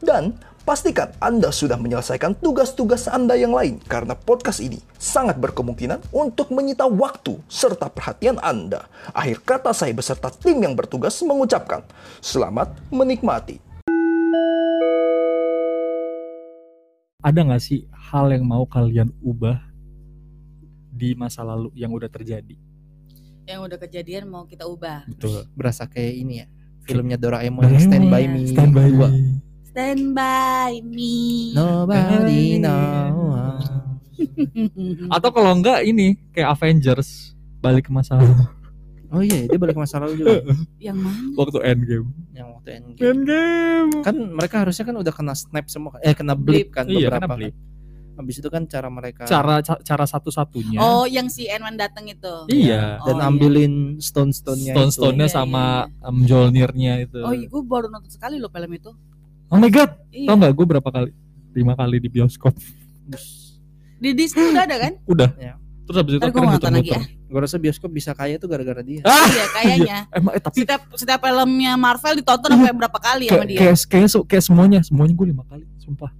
dan pastikan Anda sudah menyelesaikan tugas-tugas Anda yang lain karena podcast ini sangat berkemungkinan untuk menyita waktu serta perhatian Anda. Akhir kata saya beserta tim yang bertugas mengucapkan selamat menikmati. ada nggak sih hal yang mau kalian ubah di masa lalu yang udah terjadi? yang udah kejadian mau kita ubah. Betul. berasa kayak ini ya filmnya Doraemon Stand By Me Stand by dua. me. Stand by me. Nobody know Atau kalau enggak ini kayak Avengers balik ke masa lalu. oh iya dia balik ke masa lalu juga yang mana? Waktu Endgame. yang waktu Endgame Endgame. kan mereka harusnya kan udah kena snap semua eh kena blip kan Iya, beberapa kena blip. kan. habis itu kan cara mereka Cara ca- cara satu-satunya. Oh, yang si Enwan datang itu. Iya. dan Oh, ambilin stone-stone-nya. Stone-stone-nya Iya, sama iya, um, Mjolnir-nya itu. Oh, iya, gue baru nonton sekali loh film itu. Oh my god. Iya. Tau nggak gue berapa kali? Lima kali di bioskop. Di Disney udah ada kan? Udah. Ya. Terus habis itu akhirnya nonton lagi ya. gue rasa bioskop bisa kaya tuh gara-gara dia Ah, Iya, kayaknya. Emang eh, tapi Setiap setiap filmnya Marvel ditonton sampai berapa kali sama kayak dia? kayak kayak, kayak semuanya, semuanya gue lima kali, sumpah.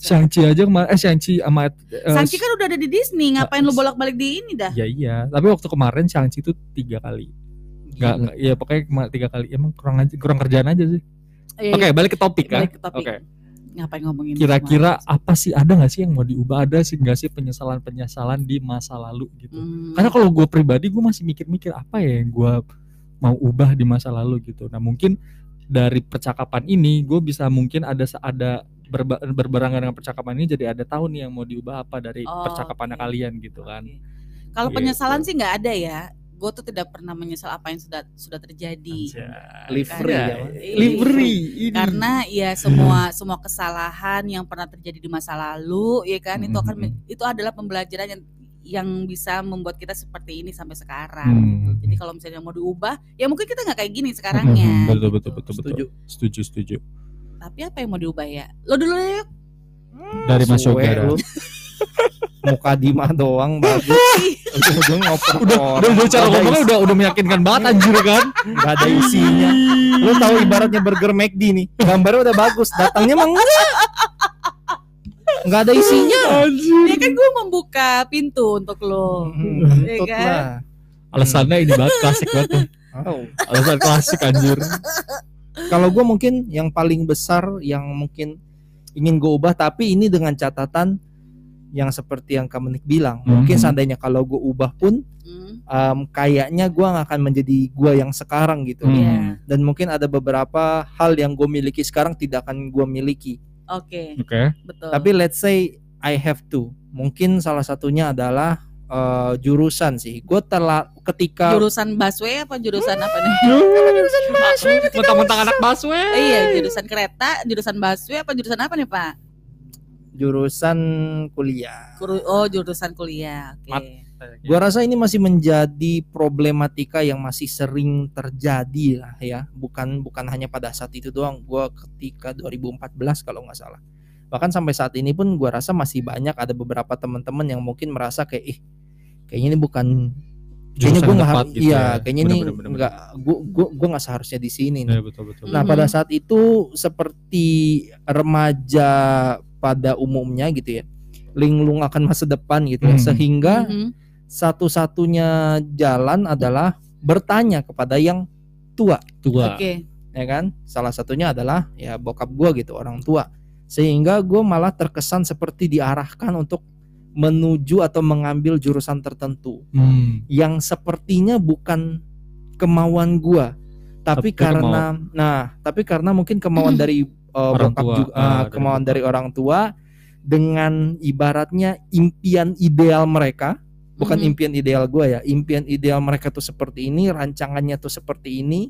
Shang-Chi aja kemarin eh Shang-Chi sama eh, Shang-Chi kan udah ada di Disney, ngapain lu bolak-balik di ini dah? Ya iya, tapi waktu kemarin Shang-Chi itu tiga kali. Enggak, enggak ya pokoknya tiga kali. Emang kurang aja kurang kerjaan aja sih. Iya, Oke, balik ke topik kan. Balik ke topik. Oke. Ngapain ngomongin Kira-kira apa sih ada nggak sih yang mau diubah? Ada sih nggak sih penyesalan-penyesalan di masa lalu gitu? Hmm. Karena kalau gue pribadi gue masih mikir-mikir apa ya yang gue mau ubah di masa lalu gitu. Nah mungkin dari percakapan ini gue bisa mungkin ada ada berba- berbarengan dengan percakapan ini jadi ada tahu nih yang mau diubah apa dari Oh, percakapannya oke. kalian gitu kan. Oke. Kalau Gitu. penyesalan sih nggak ada ya. Gue tuh tidak pernah menyesal apa yang sudah sudah terjadi. Livery Karena- ya, Mas. Livery ini. Karena ya semua semua kesalahan yang pernah terjadi di masa lalu ya kan itu akan Mhm. itu adalah pembelajaran yang yang bisa membuat kita seperti ini sampai sekarang. Hmm. gitu. Jadi kalau misalnya mau diubah, ya mungkin kita nggak kayak gini sekarangnya. betul, gitu. betul betul betul. Setuju. Setuju setuju. Tapi apa yang mau diubah ya? Lo dulu deh. yuk. Dari Mas Yoga. muka Dima doang bagus ujung-ujung ngoper Udah udah udah cara ngomongnya udah udah meyakinkan banget anjir kan. nggak ada isinya lu tahu ibaratnya burger McD nih gambarnya udah bagus datangnya mah enggak nggak ada isinya Anjir. Ya kan gue membuka pintu untuk lo. Hmm, Iya tut kan? lah. Alasannya ini banget klasik banget. Oh. Alasan klasik anjir. kalau gue mungkin yang paling besar yang mungkin ingin gue ubah tapi ini dengan catatan yang seperti yang Kamenik bilang mungkin Mhm. seandainya kalau gue ubah pun Hmm, em, kayaknya gue nggak akan menjadi gue yang sekarang gitu Hmm. Iya. dan mungkin ada beberapa hal yang gue miliki sekarang tidak akan gue miliki Oke, Oke. betul. tapi let's say I have to mungkin salah satunya adalah eh, jurusan sih gue telah ketika jurusan busway apa jurusan apa nih? Mentang-mentang anak busway. Eh, iya, jurusan kereta, jurusan busway apa jurusan apa nih Pak? Jurusan kuliah Kuru- oh, jurusan kuliah. Oke. Mat- Gua rasa ini masih menjadi problematika yang masih sering terjadi lah ya. Bukan bukan hanya pada saat itu doang. Gua ketika 2014 kalau nggak salah. Bahkan sampai saat ini pun gua rasa masih banyak ada beberapa teman-teman yang mungkin merasa kayak ih kayaknya ini bukan kayaknya Jurusan gua nggak gitu iya ya. kayaknya ini Bener, bener, bener, nggak gua gua gua nggak seharusnya di sini nih. Iya betul betul. Nah, pada saat itu seperti remaja pada umumnya gitu ya. Linglung akan masa depan gitu ya. Hmm. Sehingga Mhm. satu-satunya jalan adalah bertanya kepada yang tua, Tua. Oke. ya kan? Salah satunya adalah ya bokap gua gitu, orang tua. Sehingga gue malah terkesan seperti diarahkan untuk menuju atau mengambil jurusan tertentu Hmm. yang sepertinya bukan kemauan gua, tapi Tapi karena nah, tapi karena mungkin kemauan dari uh, Orang bokap tua, juga, uh, dari kemauan dari orang tua dengan ibaratnya impian ideal mereka bukan Mhm. impian ideal gue ya impian ideal mereka tuh seperti ini rancangannya tuh seperti ini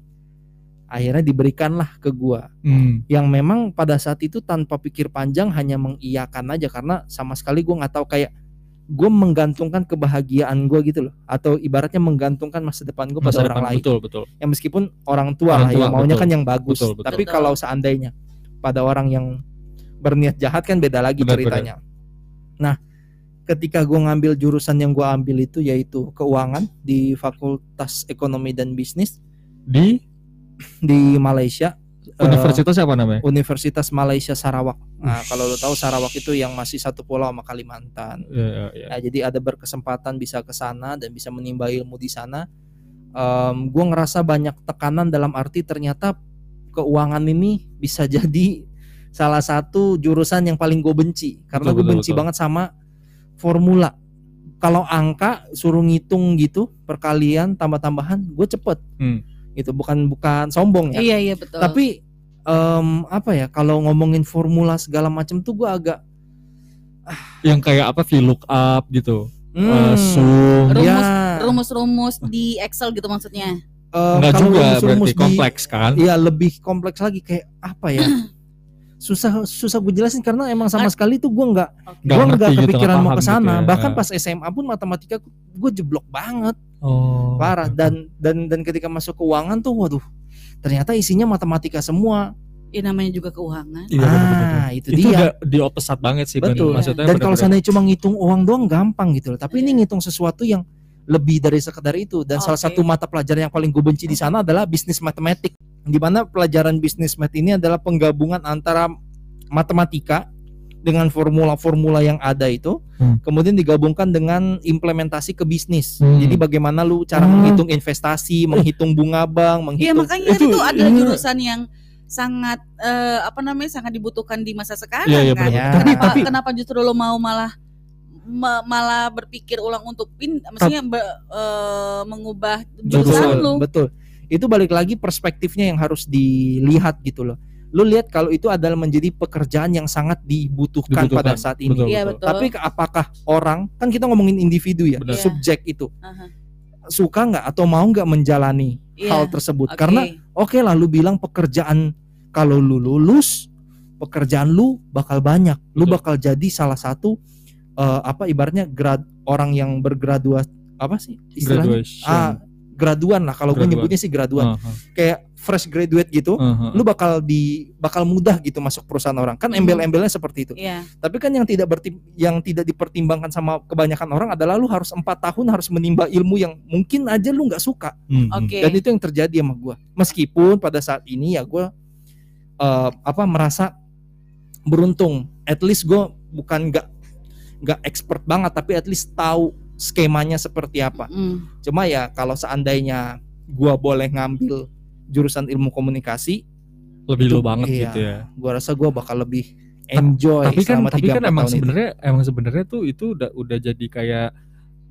akhirnya diberikanlah ke gua Hmm. yang memang pada saat itu tanpa pikir panjang hanya mengiyakan aja karena sama sekali gua nggak tahu kayak gue menggantungkan kebahagiaan gue gitu loh atau ibaratnya menggantungkan masa depan gue pada Masa orang depan lain betul betul. ya meskipun orang tua Orang lah tua, ya maunya betul. kan yang bagus Betul, betul. tapi Betul. kalau seandainya pada orang yang berniat jahat kan beda lagi Benar, ceritanya nah ketika gue ngambil jurusan yang gue ambil itu yaitu keuangan di Fakultas Ekonomi dan Bisnis Di di Malaysia eh, universitas apa namanya? Universitas Malaysia Sarawak nah kalau lo tahu Sarawak itu yang masih satu pulau sama Kalimantan Ya, ya, ya. Nah, jadi ada berkesempatan bisa ke sana dan bisa menimba ilmu di sana. Em gue ngerasa banyak tekanan dalam arti ternyata keuangan ini bisa jadi salah satu jurusan yang paling gue benci karena Betul, gue benci betul. banget sama formula. Kalau angka suruh ngitung gitu perkalian tambah-tambahan gue cepet. Hmm. Gitu bukan bukan sombong ya. Iya iya betul. Tapi em, apa ya kalau ngomongin formula segala macam tuh gue agak Yang kayak apa VLOOKUP gitu. hmm, Eh, sum. Rumus- ya, rumus-rumus di Excel gitu maksudnya. Eh, Enggak kalau juga berarti di- kompleks kan? Iya lebih kompleks lagi kayak apa ya? susah susah gue jelasin karena emang sama sekali tuh gue nggak. Nggak gue nggak gitu, kepikiran nggak mau ke sana gitu ya. bahkan Eh. pas SMA pun matematika gue jeblok banget Oh. parah oke. dan dan dan ketika masuk keuangan tuh waduh ternyata isinya matematika semua Ya namanya juga keuangan. Iya, betul-betul. ah itu, itu dia udah di opposite banget sih bener. betul maksudnya dan kalau seandainya cuma ngitung uang doang gampang gitu loh tapi ini Iya. ngitung sesuatu yang lebih dari sekedar itu dan salah Oke. satu mata pelajaran yang paling gue benci di sana adalah bisnis matematik di mana pelajaran bisnis mat ini adalah penggabungan antara matematika dengan formula-formula yang ada itu Hmm. kemudian digabungkan dengan implementasi ke bisnis Hmm. jadi bagaimana lu cara Ah. menghitung investasi menghitung bunga bank Iya menghitung makanya itu, itu- adalah jurusan yang sangat eh, apa namanya sangat dibutuhkan di masa sekarang Iya, iya, kan. benar-benar. Kenapa Tapi- tapi- kenapa justru lo mau malah ma- malah berpikir ulang untuk pin maksudnya be- eh, mengubah jurusan betul, lo. betul. Itu balik lagi perspektifnya yang harus dilihat gitu loh. Lu lihat kalau itu adalah menjadi pekerjaan yang sangat dibutuhkan, Dibutuhkan, pada saat ini. betul. Iya betul. Tapi apakah orang kan kita ngomongin individu ya, Benar. Subjek itu Aha, suka nggak atau mau nggak menjalani iya. hal tersebut? Oke. Karena oke lah lu bilang pekerjaan kalau lu lulus pekerjaan lu bakal banyak, lu Betul. bakal jadi salah satu eh, apa ibaratnya grad orang yang bergraduasi apa sih istilahnya? graduation. Ah, graduan lah kalau gue nyebutnya sih graduan. Aha, Kayak fresh graduate gitu. aha. Lu bakal di bakal mudah gitu masuk perusahaan orang. Kan Mhm. embel-embelnya seperti itu. Iya. Tapi kan yang tidak bertim yang tidak dipertimbangkan sama kebanyakan orang adalah lu harus empat tahun harus menimba ilmu yang mungkin aja lu nggak suka. Hmm, hmm. Oke. Dan itu yang terjadi sama gua. Meskipun pada saat ini ya gua eh, apa merasa beruntung. At least gua bukan nggak nggak expert banget tapi at least tahu skemanya seperti apa. Mm. Cuma ya kalau seandainya gua boleh ngambil jurusan ilmu komunikasi, lebih Itu- lu banget iya. gitu ya. gua rasa gua bakal lebih enjoy tapi kan tapi kan emang sebenarnya emang sebenarnya tuh itu udah udah jadi kayak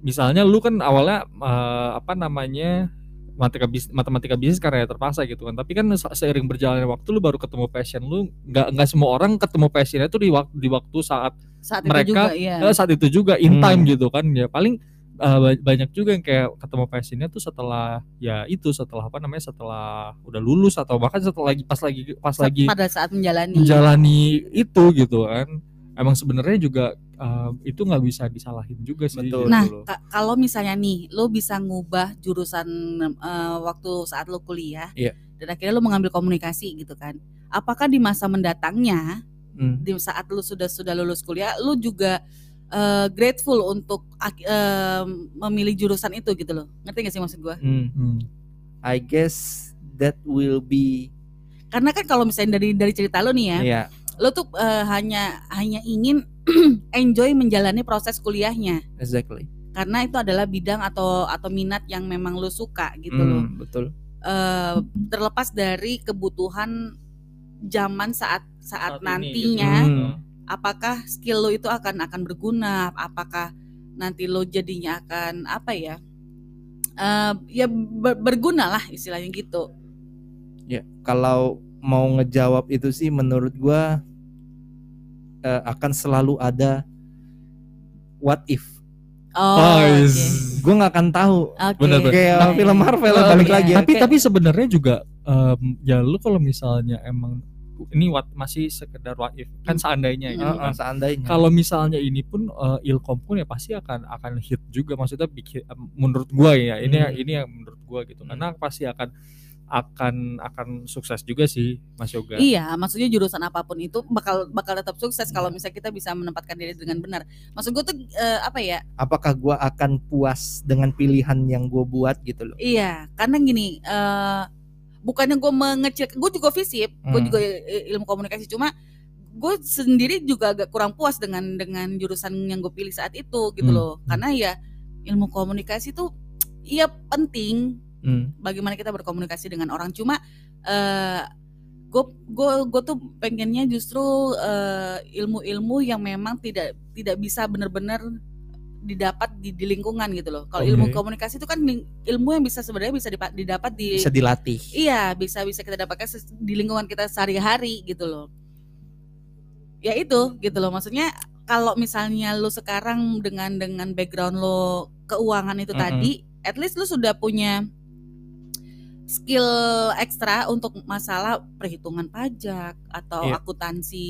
misalnya lu kan awalnya eh, apa namanya matematika bis, matematika bisnis karena ya terpaksa gitu kan tapi kan se- seiring berjalannya waktu lu baru ketemu passion lu nggak nggak semua orang ketemu passionnya tuh di waktu di waktu saat Saat Mereka, itu juga iya. eh, saat itu juga in Hmm. time gitu kan ya paling ba- banyak juga yang kayak ketemu passionnya tuh setelah ya itu setelah apa namanya setelah udah lulus atau bahkan setelah lagi pas lagi pas Sa- lagi pada saat menjalani. menjalani itu gitu kan emang sebenarnya juga uh, itu nggak bisa disalahin juga sih Betul. gitu Nah, ka- kalau misalnya nih, lo bisa ngubah jurusan eh, waktu saat lo kuliah, Iya. dan akhirnya lo mengambil komunikasi gitu kan. Apakah di masa mendatangnya, Hmm. di saat lo sudah sudah lulus kuliah, lo juga eh, grateful untuk eh, memilih jurusan itu gitu loh. Ngerti gak sih maksud gue? Hmm. Hmm. I guess that will be Karena kan kalau misalnya dari dari cerita lo nih ya, ya lo tuh eh, hanya hanya ingin enjoy menjalani proses kuliahnya. exactly. Karena itu adalah bidang atau atau minat yang memang lo suka gitu loh. Hmm, betul. eh, terlepas dari kebutuhan zaman saat saat, Saat ini nantinya gitu. Hmm. apakah skill lo itu akan akan berguna apakah nanti lo jadinya akan apa ya eh, ya ber- berguna lah istilahnya gitu Ya, kalau mau ngejawab itu sih menurut gua eh, akan selalu ada what if. oh Oh, oke. is- Gua nggak akan tahu. Oke. Benar-benar. Kayak Nah, film Marvel Oh, balik iya. lagi tapi Kayak- tapi sebenarnya juga em, ya lu kalau misalnya emang ini what masih sekedar what if kan Hmm. seandainya gitu Hmm. kan Heeh, seandainya. kalau misalnya ini pun eh, ilkom pun ya pasti akan akan hit juga maksudnya bikin menurut gua ya ini Hmm. ini yang menurut gua gitu Hmm. karena pasti akan akan akan sukses juga sih Mas Yoga Iya, maksudnya jurusan apa pun itu bakal bakal tetap sukses Iya. kalau misalnya kita bisa menempatkan diri dengan benar. Maksud gue tuh eh, apa ya? apakah gua akan puas dengan pilihan yang gue buat gitu loh. Iya, karena gini, eh bukannya gue mengecil, gue juga fisip, gue Hmm. juga i- ilmu komunikasi, cuma gue sendiri juga agak kurang puas dengan dengan jurusan yang gue pilih saat itu gitu Hmm, loh, hmm. karena ya ilmu komunikasi tuh iya penting, Hmm. bagaimana kita berkomunikasi dengan orang, cuma eh gue gue gue tuh pengennya justru eh, ilmu-ilmu yang memang tidak tidak bisa benar-benar didapat di, di lingkungan gitu loh. Kalau ilmu Oke. komunikasi itu kan ilmu yang bisa sebenarnya bisa dipa- didapat di Bisa dilatih. iya bisa bisa kita dapatkan di lingkungan kita sehari-hari gitu loh. Ya itu gitu loh maksudnya kalau misalnya lu sekarang dengan dengan background lo keuangan itu Mm-mm. tadi, at least lu sudah punya skill ekstra untuk masalah perhitungan pajak atau Iya. akuntansi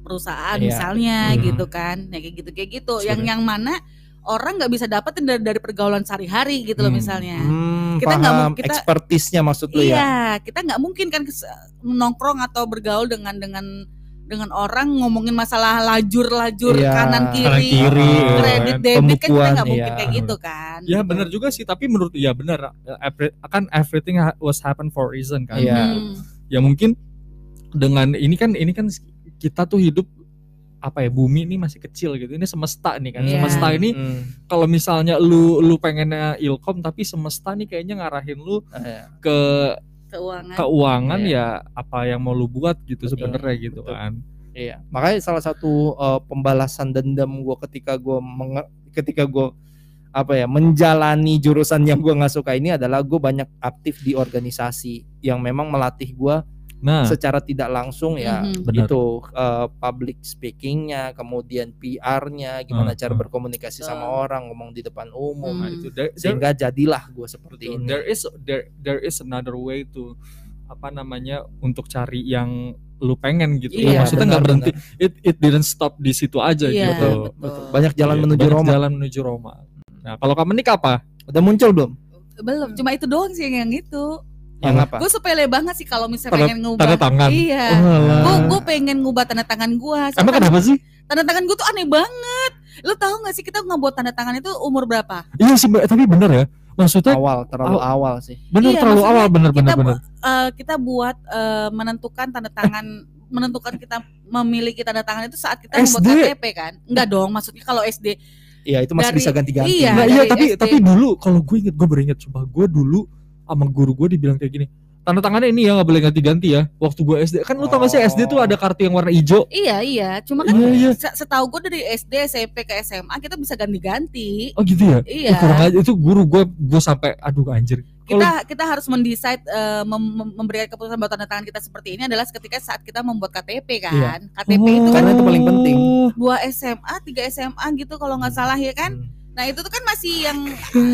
perusahaan Iya. misalnya Mhm. gitu kan, ya kayak gitu kayak gitu. Yang Sebenarnya. yang mana orang nggak bisa dapetin dari, dari pergaulan sehari-hari gitu loh Hmm. misalnya. Hmm, Kita nggak mau- kita- expertise-nya maksud lu ya. Iya, kita nggak mungkin kan nongkrong atau bergaul dengan dengan dengan orang ngomongin masalah lajur-lajur Iya. kanan kiri, Kanan kiri, kredit kan. debit kan kita nggak mungkin iya. kayak gitu kan. Ya Gitu. benar juga sih, tapi menurut ya benar eh, every- kan everything was happen for a reason kan. Iya. Hmm. Ya mungkin dengan ini kan ini kan kita tuh hidup apa ya bumi ini masih kecil gitu. Ini semesta nih kan. Iya. Semesta ini Hmm. kalau misalnya lu lu pengennya ilkom tapi semesta nih kayaknya ngarahin lu Eh, ke keuangan. keuangan Iya. ya apa yang mau lu buat gitu sebenarnya gitu betul. kan. Iya, makanya salah satu uh, pembalasan dendam gue ketika gue ketika gue apa ya menjalani jurusan yang gue nggak suka ini adalah gue banyak aktif di organisasi yang memang melatih gue Nah, secara tidak langsung ya Mhm. Benar. itu uh, public speakingnya, kemudian PR-nya, gimana Ah, cara ah. berkomunikasi sama Betul. orang, ngomong di depan umum, Hmm. nah itu there, there- sehingga jadilah gue seperti Betul. ini. There is there there is another way to apa namanya untuk cari yang lu pengen gitu. Iya, Maksudnya nggak benar, berhenti. It it didn't stop di situ aja Iya, gitu. betul. Banyak jalan Iya, menuju banyak Roma. Jalan menuju Roma. Nah, kalau kamu nih apa? Udah muncul belum? Belum, cuma itu doang sih yang, yang itu. Yang Oh. apa? Gue sepele banget sih kalau misalnya Tanda- pengen ngubah. Tanda tangan. Iya. Oh, alah. Gue gue pengen ngubah tanda tangan gue. Emang kenapa sih? Tanda tangan gue tuh aneh banget. Lu tahu gak sih kita ngebuat tanda tangan itu umur berapa? Iya sih, tapi bener ya. Maksudnya Awal, terlalu Aw- awal sih. bener Iya, terlalu awal bener bener kita bener. Eh, kita buat eh, menentukan tanda tangan menentukan kita memiliki tanda tangan itu saat kita membuat SD. KTP kan? Enggak dong, maksudnya kalau SD Iya, itu masih Dari- bisa ganti-ganti. iya. nah iya tapi SD. tapi dulu kalau gue inget gue beringet coba gue dulu sama guru gue dibilang kayak gini tanda tangannya ini ya nggak boleh ganti-ganti ya waktu gue SD kan lu tau gak sih SD tuh Oh. ada kartu yang warna hijau Iya iya, cuma kan Iya, iya. se- setahu gue dari SD SMP ke SMA kita bisa ganti-ganti. oh gitu ya Iya. Kurang aja itu guru gue gue sampai aduh anjir Kita kita harus mendesain eh, mem- mem- memberikan keputusan bahwa tanda tangan kita seperti ini adalah ketika saat kita membuat KTP kan. KTP itu kan Karena itu paling penting. dua SMA, tiga SMA gitu kalau nggak salah ya kan. Hmm. Nah itu tuh kan masih yang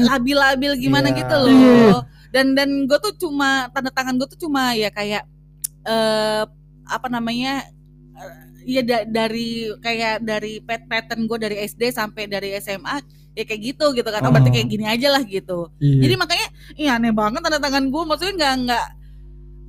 labil-labil gimana Iya. gitu loh. Iya. Dan dan gue tuh cuma tanda tangan gue tuh cuma ya kayak eh apa namanya eh, ya da- dari kayak dari pet pattern gue dari SD sampai dari SMA ya kayak gitu gitu kan. Oh, berarti Oh. kayak gini aja lah gitu. Iya. Jadi makanya iya aneh banget tanda tangan gue maksudnya nggak nggak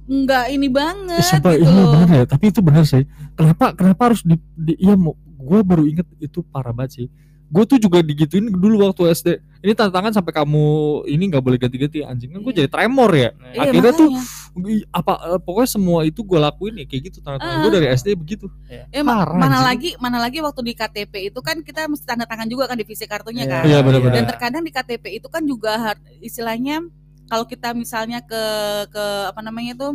nggak ini banget sumpah gitu iya loh. bener ya tapi itu bener sih kenapa kenapa harus di, di iya mau gue baru inget itu parah banget sih gue tuh juga digituin dulu waktu SD ini tanda tangan sampai kamu ini nggak boleh ganti-ganti anjing kan gue Iya. jadi tremor ya Iya, akhirnya tuh makanya. Ih, apa eh, pokoknya semua itu gue lakuin ya kayak gitu tanda tangan Ah. gue dari SD begitu Ya, Parah, mana anjing. lagi mana lagi waktu di KTP itu kan kita mesti tanda tangan juga kan di visi kartunya Iya, kan. Iya, benar-benar. Dan terkadang di KTP itu kan juga istilahnya kalau kita misalnya ke ke apa namanya itu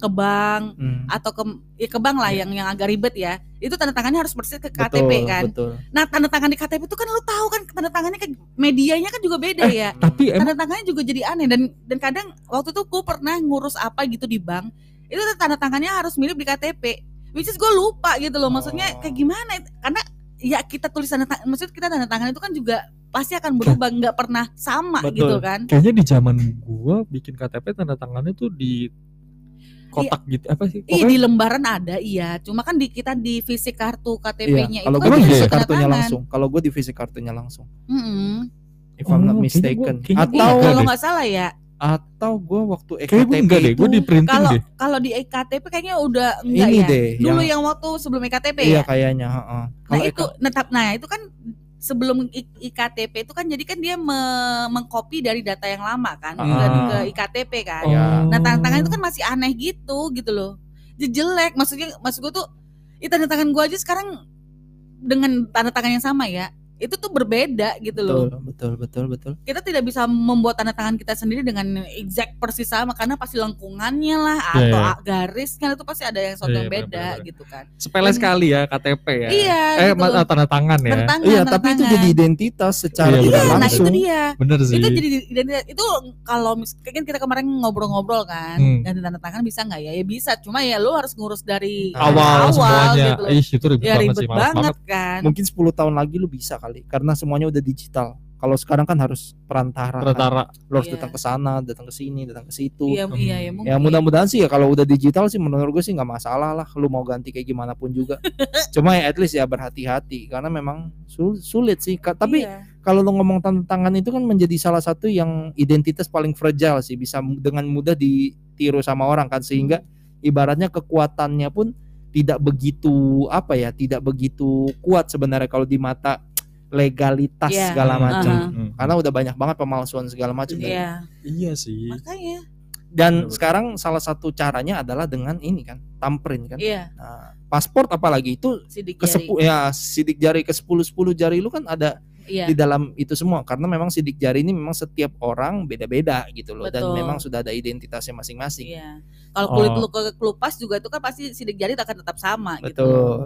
ke bank Hmm. atau ke ya ke bank lah Iya. yang yang agak ribet ya. Itu tanda tangannya harus persis ke Betul, KTP kan. Betul. Nah, tanda tangan di KTP itu kan lu tahu kan tanda tangannya kan medianya kan juga beda Eh, ya. tapi Tanda tangannya juga jadi aneh dan dan kadang waktu itu gue pernah ngurus apa gitu di bank. Itu tanda tangannya harus mirip di KTP. Which is gue lupa gitu loh. Maksudnya Oh. kayak gimana? Karena ya kita tulis tanda tangan, maksud kita tanda tangan itu kan juga pasti akan berubah, nggak pernah sama Betul. gitu kan. kayaknya di zaman gue bikin KTP tanda tangannya tuh di kotak gitu apa sih? Iya di lembaran ada iya, cuma kan di kita di fisik kartu KTP-nya Iya, kalau itu gue kan divisi iya? kartunya tangan. langsung. Kalau gue divisi kartunya langsung. Mm-mm. If I'm not Oh, kayaknya mistaken. gua- kayaknya gua Iya, atau kalau nggak salah ya. atau gue waktu gue EKTP enggak deh, itu gue di printing Kalau deh. kalau di EKTP kayaknya udah enggak ini ya. deh Dulu yang, yang waktu sebelum EKTP iya ya. kayaknya. heeh. Nah Kalau itu, netap, nah itu kan sebelum IKTP itu kan jadi kan dia me- mengcopy dari data yang lama kan ke, Ah. ke IKTP kan. Iya. Nah tanda tangan itu kan masih aneh gitu gitu loh. Jelek maksudnya maksud gue tuh ya tanda tangan gue aja sekarang dengan tanda tangan yang sama ya itu tuh berbeda gitu loh. betul, betul, betul, betul. Kita tidak bisa membuat tanda tangan kita sendiri dengan exact persis sama karena pasti lengkungannya lah Iya, atau a- garisnya itu pasti ada yang sesuatu Iya, yang iya, beda benar-benar. gitu kan. Sepele Dan- sekali ya KTP ya. Iya, Eh gitu tanda tangan ya. Tanda tangan, Iya, tanda tapi itu tangan. jadi identitas secara Iya, nah langsung. itu dia. Bener sih. Itu jadi identitas. Itu kalau mis- kan kita kemarin ngobrol-ngobrol kan, Hmm. ganti tanda tangan bisa nggak ya? Ya bisa, cuma ya lu harus ngurus dari awal, semuanya. gitu loh. Ih, itu ribet Ya banget ribet sih, banget, banget. kan. Mungkin 10 tahun lagi lu bisa kali karena semuanya udah digital. Kalau sekarang kan harus perantara. kan. Perantara. Lu harus Iya. datang ke sana, datang ke sini, datang ke situ. Iya, Hmm. iya, ya. Ya mudah-mudahan sih ya kalau udah digital sih menurut gue sih nggak masalah lah lu mau ganti kayak gimana pun juga. Cuma ya at least ya berhati-hati karena memang sul- sulit sih. Ka- Tapi Iya. kalau lu ngomong tentang tangan itu kan menjadi salah satu yang identitas paling fragile sih bisa dengan mudah ditiru sama orang kan sehingga ibaratnya kekuatannya pun tidak begitu apa ya tidak begitu kuat sebenarnya kalau di mata legalitas Iya, segala macam aha. Hmm. karena udah banyak banget pemalsuan segala macam kan. Iya, Iya sih. makanya. dan Betul-betul. sekarang salah satu caranya adalah dengan ini kan thumbprint kan Iya, Nah, paspor apalagi itu sidik ke sepu- ya sidik jari ke 10 10 jari lu kan ada Iya. di dalam itu semua karena memang sidik jari ini memang setiap orang beda-beda gitu loh dan Betul. memang sudah ada identitasnya masing-masing. Iya. Kalau kulit Oh. lu ke kelupas juga itu kan pasti sidik jari akan tetap sama gitu. Betul.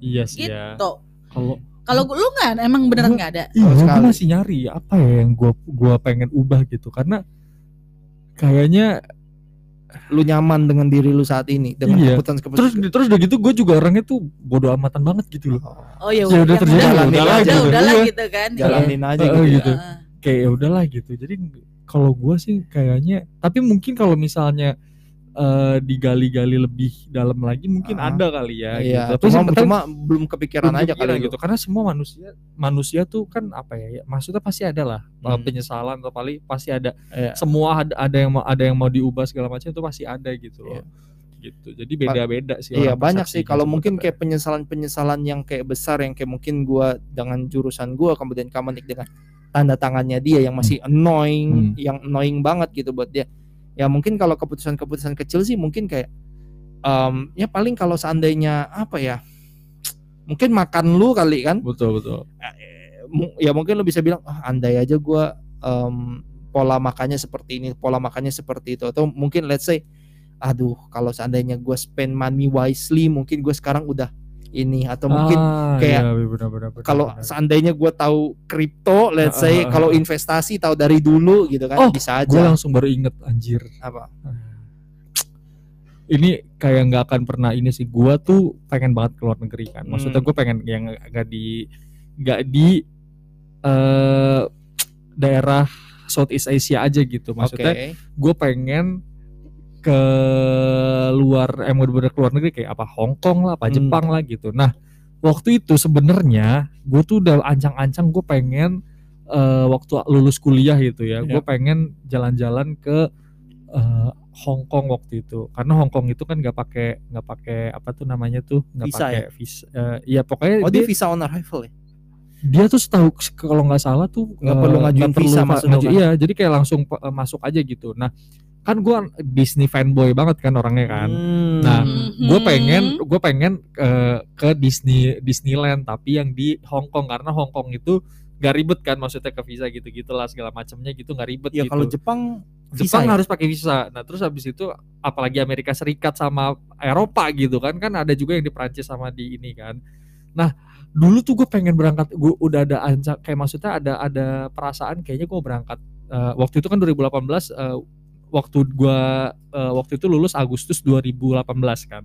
Iya sih ya. Gitu. Kalau Kalau lu nggak, emang beneran nggak ada. Iya, gue masih nyari apa ya yang gua gua pengen ubah gitu karena kayaknya Lu nyaman dengan diri lu saat ini dengan Iya. keputusan-keputusan. terus terus udah gitu gue juga orangnya tuh bodoh amatan banget gitu loh. Oh ya Ya udah terjadi, udah, udah udah, lah udah, gitu. udahlah Iya. gitu kan. jalanin aja gitu. ya. gitu. Kayak ya udahlah gitu. Jadi kalau gua sih kayaknya tapi mungkin kalau misalnya eh, digali-gali lebih dalam lagi mungkin Ah. ada kali ya Iya, gitu. Tapi cuma, cuma belum kepikiran belum aja kali gitu karena semua manusia manusia tuh kan apa ya, ya maksudnya pasti ada lah uh, Hmm. penyesalan atau paling pasti ada Iya. semua ada, ada yang mau ada yang mau diubah segala macam itu pasti ada gitu Iya. loh gitu jadi beda-beda sih Iya banyak sih kalau mungkin kayak penyesalan-penyesalan yang kayak besar yang kayak mungkin gua dengan jurusan gua kemudian Kamenik dengan tanda tangannya dia yang masih annoying, Hmm. yang annoying banget gitu buat dia. Ya mungkin kalau keputusan-keputusan kecil sih mungkin kayak em, ya paling kalau seandainya apa ya? Mungkin makan lu kali kan? betul betul mu- Ya mungkin lu bisa bilang ah andai aja gua em, pola makannya seperti ini, pola makannya seperti itu atau mungkin let's say aduh kalau seandainya gue spend money wisely mungkin gue sekarang udah ini atau mungkin Ah, kayak iya, kalau seandainya gue tahu kripto let's Ah, say ah, ah, kalau ah. investasi tahu dari dulu gitu kan Oh, bisa gue aja. langsung baru inget anjir. Apa? Ini kayak nggak akan pernah ini sih gua tuh pengen banget keluar negeri kan. Maksudnya Hmm. gue pengen yang nggak di nggak di eh daerah Southeast Asia aja gitu. Maksudnya gue pengen ke luar eh mau bener keluar negeri kayak apa Hong Kong lah apa Hmm. Jepang lah gitu. Nah waktu itu sebenarnya gue tuh udah ancang-ancang gue pengen eh, waktu lulus kuliah gitu ya gue Ya. pengen jalan-jalan ke eh, Hong Kong waktu itu. Karena Hong Kong itu kan nggak pakai nggak pakai apa tuh namanya tuh nggak pakai visa eh, iya pokoknya oh dia dia, visa on arrival ya? Dia tuh setahu kalau nggak salah tuh Nggak perlu ngajuin perlu visa ma- masuk iya jadi kayak langsung eh, masuk aja gitu. Nah kan gue Disney fanboy banget kan orangnya kan Hmm. Nah, Mhm. gue pengen gue pengen eh, ke Disney Disneyland tapi yang di Hong Kong karena Hong Kong itu gak ribet kan maksudnya ke visa gitu gitulah segala macamnya gitu nggak ribet ya gitu kalau Jepang visa Jepang ya? harus pakai visa nah terus habis itu apalagi Amerika Serikat sama Eropa gitu kan kan ada juga yang di Prancis sama di ini kan nah dulu tuh gue pengen berangkat gue udah ada ancak kayak maksudnya ada ada perasaan kayaknya gue berangkat eh, waktu itu kan 2018 eh, waktu gua eh, waktu itu lulus Agustus 2018 kan.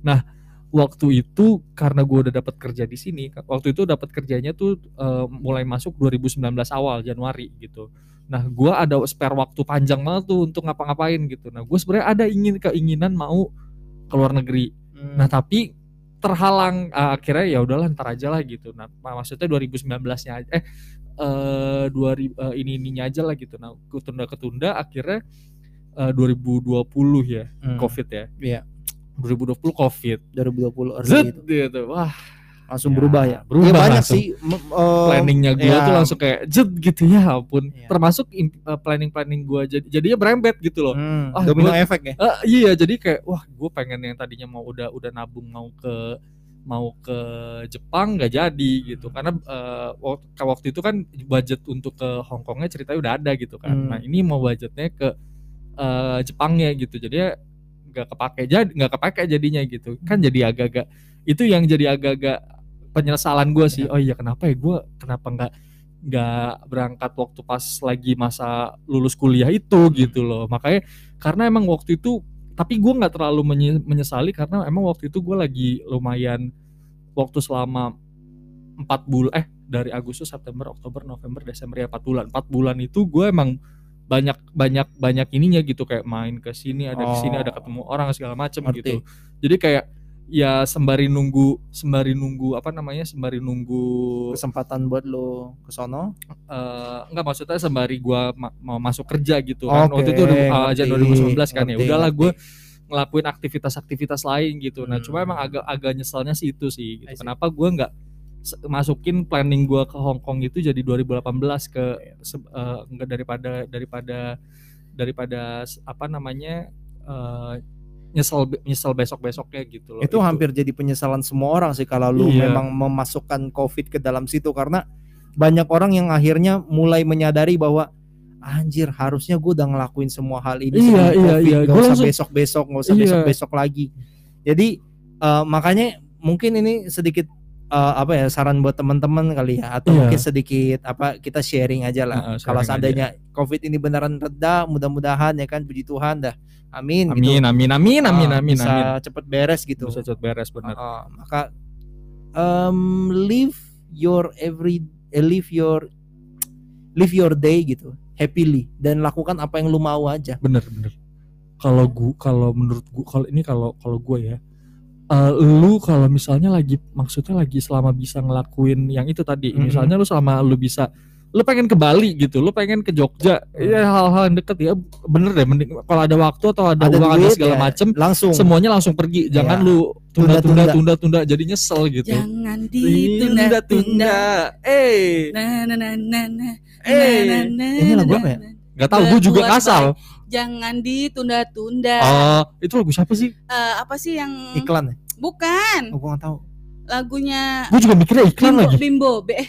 Nah, waktu itu karena gue udah dapat kerja di sini waktu itu dapat kerjanya tuh eh, mulai masuk 2019 awal Januari gitu nah gue ada spare waktu panjang banget tuh untuk ngapa-ngapain gitu nah gue sebenarnya ada ingin keinginan mau ke luar negeri Hmm. nah tapi terhalang ah, akhirnya ya udahlah ntar aja lah gitu nah mak- maksudnya 2019 nya aja eh eh 2000 eh, ini ininya aja lah gitu nah ketunda ketunda akhirnya eh, 2020 ya Hmm. covid ya Iya. 2020 covid 2020 early Zet itu. gitu wah langsung Ya, berubah ya. berubah Ya, banyak langsung. sih eh, planningnya gue ya. tuh langsung kayak jet gitu ya ampun Iya. termasuk planning planning gue jadi jadinya berembet gitu loh Hmm, Ah, domino gua- efek ya. Eh, iya jadi kayak wah gue pengen yang tadinya mau udah udah nabung mau ke mau ke Jepang nggak jadi gitu. Karena eh, wak- waktu itu kan budget untuk ke Hongkongnya ceritanya udah ada gitu kan. Hmm. nah ini mau budgetnya ke eh, Jepangnya gitu. Jadi nggak kepake jadi nggak kepake jadinya gitu. Kan jadi agak-agak itu yang jadi agak-agak penyesalan gue sih. Oh iya kenapa ya gue kenapa nggak nggak berangkat waktu pas lagi masa lulus kuliah itu gitu loh. Makanya karena emang waktu itu tapi gue nggak terlalu menye- menyesali karena emang waktu itu gue lagi lumayan waktu selama empat bulan eh dari Agustus September Oktober November Desember ya empat bulan empat bulan itu gue emang banyak banyak banyak ininya gitu kayak main ke sini ada ke sini Oh. ada ketemu orang segala macem Ngerti. gitu jadi kayak ya sembari nunggu sembari nunggu apa namanya sembari nunggu Kesempatan buat lo ke sono. eh enggak maksudnya sembari gua ma- mau masuk kerja gitu kan waktu itu udah uh, aja ngerti, 2019 kan ya udahlah gue ngelakuin aktivitas-aktivitas lain gitu nah cuma Hmm. emang agak agak nyeselnya sih itu sih gitu. kenapa gua nggak masukin planning gua ke Hong Kong itu jadi 2018 ke eh, enggak daripada daripada daripada apa namanya eh, nyesel nyesel besok besoknya gitu loh itu hampir jadi penyesalan semua orang sih kalau lu Iya. memang memasukkan covid ke dalam situ karena banyak orang yang akhirnya mulai menyadari bahwa anjir harusnya gue udah ngelakuin semua hal ini Iya, iya, COVID, iya. Gua usah langsung- besok besok nggak usah Iya. besok besok lagi jadi eh, makanya mungkin ini sedikit eh, apa ya saran buat teman-teman kali ya atau Iya. mungkin sedikit apa kita sharing aja lah. Heeh, kalau seandainya covid ini beneran reda mudah-mudahan ya kan puji Tuhan dah. Amin gitu. amin amin amin amin Ah, amin bisa amin. cepet beres gitu. Bisa cepet beres benar Ah, maka um, live your every eh, live your live your day gitu happily. Dan lakukan apa yang lu mau aja. Bener bener. Kalau gua kalau menurut gua kalau ini kalau kalau gue ya eh, lu kalau misalnya lagi maksudnya lagi selama bisa ngelakuin yang itu tadi Mhm. misalnya lu selama lu bisa lu pengen ke Bali gitu lu pengen ke Jogja ya hal-hal yang deket ya bener deh mending kalau ada waktu atau ada, ada uang ada segala ya, macem langsung semuanya langsung pergi jangan Iya. lu tunda-tunda Tunda-tunda. jadi nyesel gitu Jangan ditunda-tunda. eh Nah, nah, nah, nah, nah. eh nah, Ini lagu apa ya? nggak tahu gue juga ngasal Jangan ditunda-tunda. oh itu lagu siapa sih? Eh, apa sih yang iklan ya? Bukan. Oh, gua nggak tahu. Lagunya gue juga mikirnya iklan Bimbo lagi. Bimbo B eh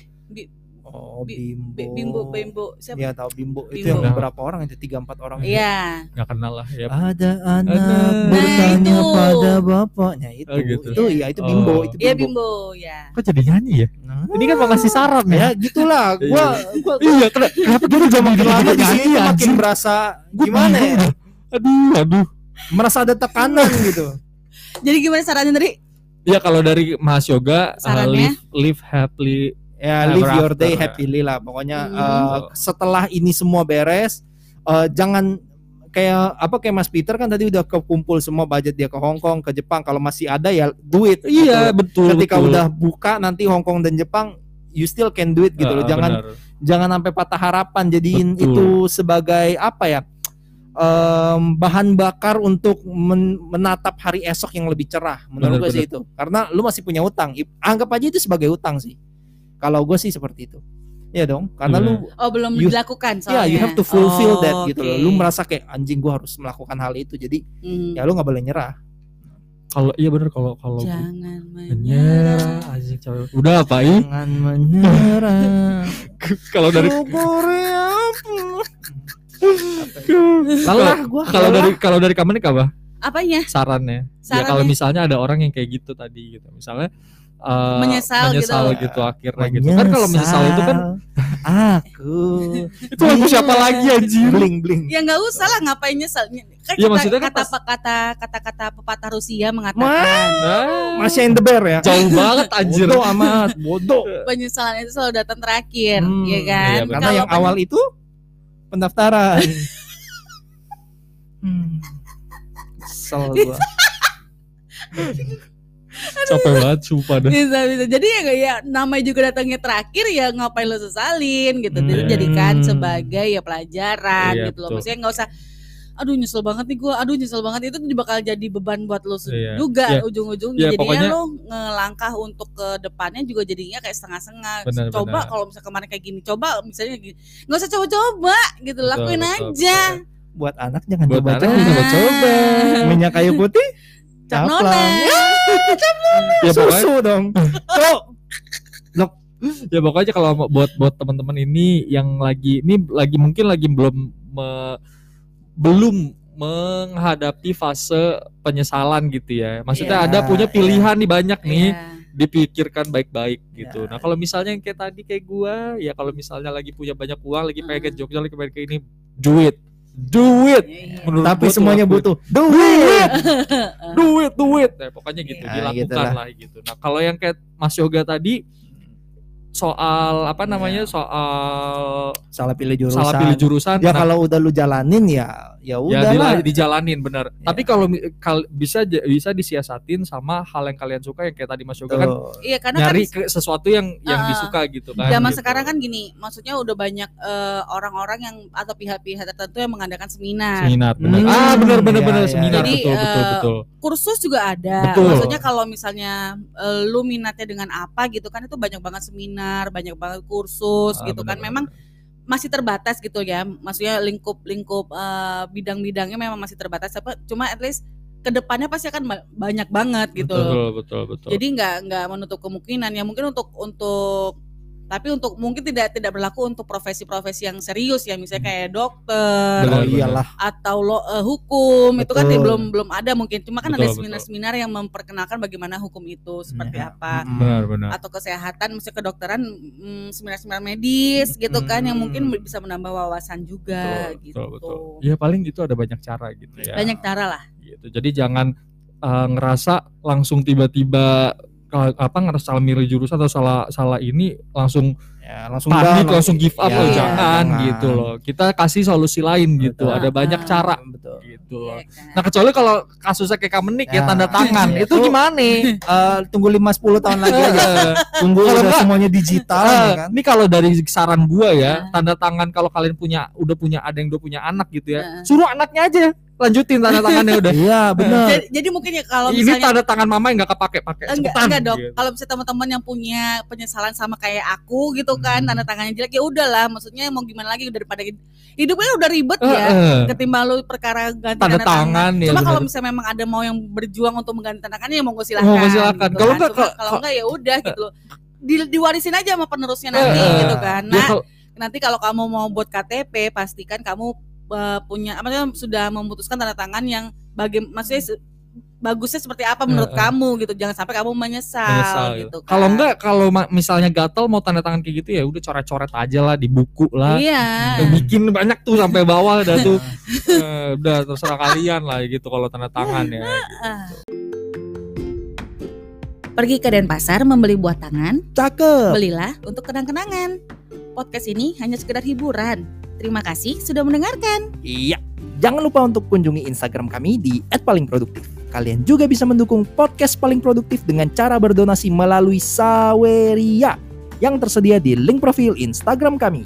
oh Bi- bimbo Bimbo Bimbo siapa? Iya tahu bimbo, itu Bimbo. yang berapa orang itu tiga empat orang itu. Iya. nggak kenal lah ya ada anak Anak. bertanya Nah, itu. pada bapaknya itu Oh, gitu. itu ya itu bimbo Oh. itu Iya bimbo, Bimbo ya. kok jadi nyanyi ya Nah, ini kan mau ngasih saran ya ya gitulah gua gua iya kenapa kenapa dia udah makin lama di sini makin berasa Gua gimana ya aduh aduh merasa ada tekanan gitu Jadi gimana sarannya tadi? ya kalau dari Mas Yoga uh, Sarannya? live live happily ya live your after, day ya. happily lah pokoknya Hmm. eh, setelah ini semua beres eh, jangan kayak apa kayak Mas Peter kan tadi udah kekumpul semua budget dia ke Hong Kong ke Jepang kalau masih ada ya duit iya betul ketika betul. udah buka nanti Hong Kong dan Jepang you still can do it gitu loh Ah, jangan benar. jangan sampai patah harapan jadiin Betul. itu sebagai apa ya em, bahan bakar untuk men- menatap hari esok yang lebih cerah menurut Benar, gue sih itu karena lu masih punya utang anggap aja itu sebagai utang sih kalau gue sih seperti itu. Ya dong karena Iya. lu Oh belum You- dilakukan ya soalnya. you have to fulfill Oh, that gitu loh. lu merasa kayak anjing gue harus melakukan hal itu. Jadi Hmm. ya lu nggak boleh nyerah. Kalau iya bener kalau kalau Jangan menyerah. menyerah. anjing cowok udah apa ini jangan menyerah. Kalau dari lelah gua kalau dari kalau dari kamu nih apa? Apanya? sarannya. Ya Sarannya? kalau misalnya ada orang yang kayak gitu tadi gitu. Misalnya eh, Menyesal gitu. menyesal gitu, akhirnya gitu kan kalau menyesal itu kan aku. Itu lagu siapa lagi anjir? Bling bling. Ya nggak usah lah ngapain nyesel. Kan Iya, kata, maksudnya kan kata, pas- kata kata kata pepatah Rusia mengatakan Ah, masih in the bear ya. jauh banget anjir. Bodoh amat, bodoh. penyesalan itu selalu datang terakhir, Hmm, ya kan? iya. Karena Kalau yang awal itu pendaftaran. hmm. Kesel gua. Capek banget sumpah dah. bisa bisa jadi ya ya namanya juga datangnya terakhir ya ngapain lo sesalin gitu jadi Hmm. jadikan sebagai ya pelajaran Iya, gitu loh betul. maksudnya nggak usah aduh nyesel banget nih gue aduh nyesel banget itu tuh bakal jadi beban buat lo Iya. juga Iya. ujung-ujungnya Iya, jadinya pokoknya- lo ngelangkah untuk ke depannya juga jadinya kayak setengah-setengah coba kalau misalnya kemarin kayak gini coba misalnya gini nggak usah coba-coba gitu Betul, lakuin betul, aja betul. Buat anak jangan coba-coba. coba. Minyak kayu putih, Cap caplang. nona. Ya pokoknya, Susu dong. Cok. ya pokoknya kalau mau- buat buat teman-teman ini yang lagi ini lagi mungkin lagi belum me- belum menghadapi fase penyesalan gitu ya. Maksudnya Iya, ada punya pilihan nih banyak nih. Iya. dipikirkan baik-baik gitu. Ya. Nah kalau misalnya yang kayak tadi kayak gua, ya kalau misalnya lagi punya banyak uang, lagi pengen ke Hmm. Jogja, lagi pengen ke ini, do it, do it. Iya. Menurut Tapi semuanya butuh duit. do it, do it. Nah, pokoknya gitu, Ya, dilakukan gitulah. lah gitu. Nah kalau yang kayak Mas Yoga tadi soal apa namanya, soal Salah pilih jurusan. salah pilih jurusan, Ya nah, kalau udah lu jalanin ya ya ya udah lah. dijalanin bener. Ya. Tapi kalau kal- bisa bisa disiasatin sama hal yang kalian suka yang kayak tadi Mas Yoga kan. Iya karena nyari kan ke sesuatu yang yang Ah, disuka gitu kan. zaman gitu. sekarang kan gini, maksudnya udah banyak eh, orang-orang yang atau pihak-pihak tertentu yang mengadakan seminar. seminar bener. Hmm, ah bener bener iya, bener iya. seminar Jadi, betul betul eh, betul Kursus juga ada. Betul. Maksudnya kalau misalnya eh, lu minatnya dengan apa gitu kan itu banyak banget seminar, banyak banget kursus Ah, gitu kan. bener, Memang masih terbatas gitu ya. Maksudnya lingkup-lingkup eh, bidang-bidangnya memang masih terbatas. Apa cuma at least ke depannya pasti akan ba- banyak banget gitu. betul betul betul Jadi nggak nggak menutup kemungkinan ya mungkin untuk untuk tapi untuk mungkin tidak tidak berlaku untuk profesi-profesi yang serius ya. Misalnya kayak dokter Benar, iyalah. atau lo eh, hukum itu kan Betul. ya belum belum ada mungkin. Cuma kan ada Betul, seminar-seminar yang memperkenalkan bagaimana hukum itu seperti Ya. apa. Mm-mm. benar benar. Atau kesehatan misalnya kedokteran mm, seminar-seminar medis gitu kan yang mungkin Hmm. bisa menambah wawasan juga betul, gitu. betul betul. Ya paling itu ada banyak cara gitu ya. Banyak cara lah. Gitu. Jadi jangan eh, ngerasa langsung tiba-tiba apa ngerasa salah milih jurusan atau salah salah ini langsung Ya, langsung panik down, langsung give up Ya, loh jangan jangan. gitu loh kita kasih solusi lain gitu Betul. ada banyak Ah. cara Betul. gitu loh nah kecuali kalau kasusnya kayak Kamenik ya, Ya. tanda tangan Ya, itu itu- gimana Eh, tunggu 5 10 tahun lagi aja. Tunggu Kalau udah semuanya digital ya Ah, kan. Ini kalau dari saran gua ya, Ah. tanda tangan kalau kalian punya udah punya ada yang udah punya anak gitu ya, Ah. suruh anaknya aja lanjutin tanda tangannya udah. Iya, benar. jadi, jadi mungkin ya kalau Ini misalnya tanda tangan mama yang nggak kepake pakai enggak enggak dok gitu. kalau misalnya teman-teman yang punya penyesalan sama kayak aku gitu kan Hmm. tanda tangannya jelek ya udahlah maksudnya mau gimana lagi daripada hidupnya udah ribet Eh, ya eh. ketimbang lu perkara ganti Tanda tanda, tangan, ya, cuma kalau misalnya memang ada mau yang berjuang untuk mengganti tanda tangannya ya monggo silahkan Monggo silakan. gitu Kalau kan. enggak, Cuma kalau- enggak ya udah gitu loh Di- diwarisin aja sama penerusnya nanti eh. gitu kan Ya, nah nanti kalau kamu mau buat KTP pastikan kamu eh, punya apa namanya sudah memutuskan tanda tangan yang bagi maksudnya bagusnya seperti apa menurut Eh, eh. kamu gitu jangan sampai kamu menyesal, menyesal gitu gitu. kan. Kalau enggak kalau misalnya gatel mau tanda tangan kayak gitu ya udah coret-coret aja lah di buku lah. iya Ya, bikin banyak tuh sampai bawah udah tuh. Eh, udah terserah kalian lah gitu kalau tanda tangan ya. Ah. pergi ke Denpasar membeli buah tangan Cakep. belilah untuk kenang-kenangan podcast ini hanya sekedar hiburan terima kasih sudah mendengarkan Iya. Jangan lupa untuk kunjungi Instagram kami di @palingproduktif. Kalian juga bisa mendukung podcast paling produktif dengan cara berdonasi melalui Saweria yang tersedia di link profil Instagram kami.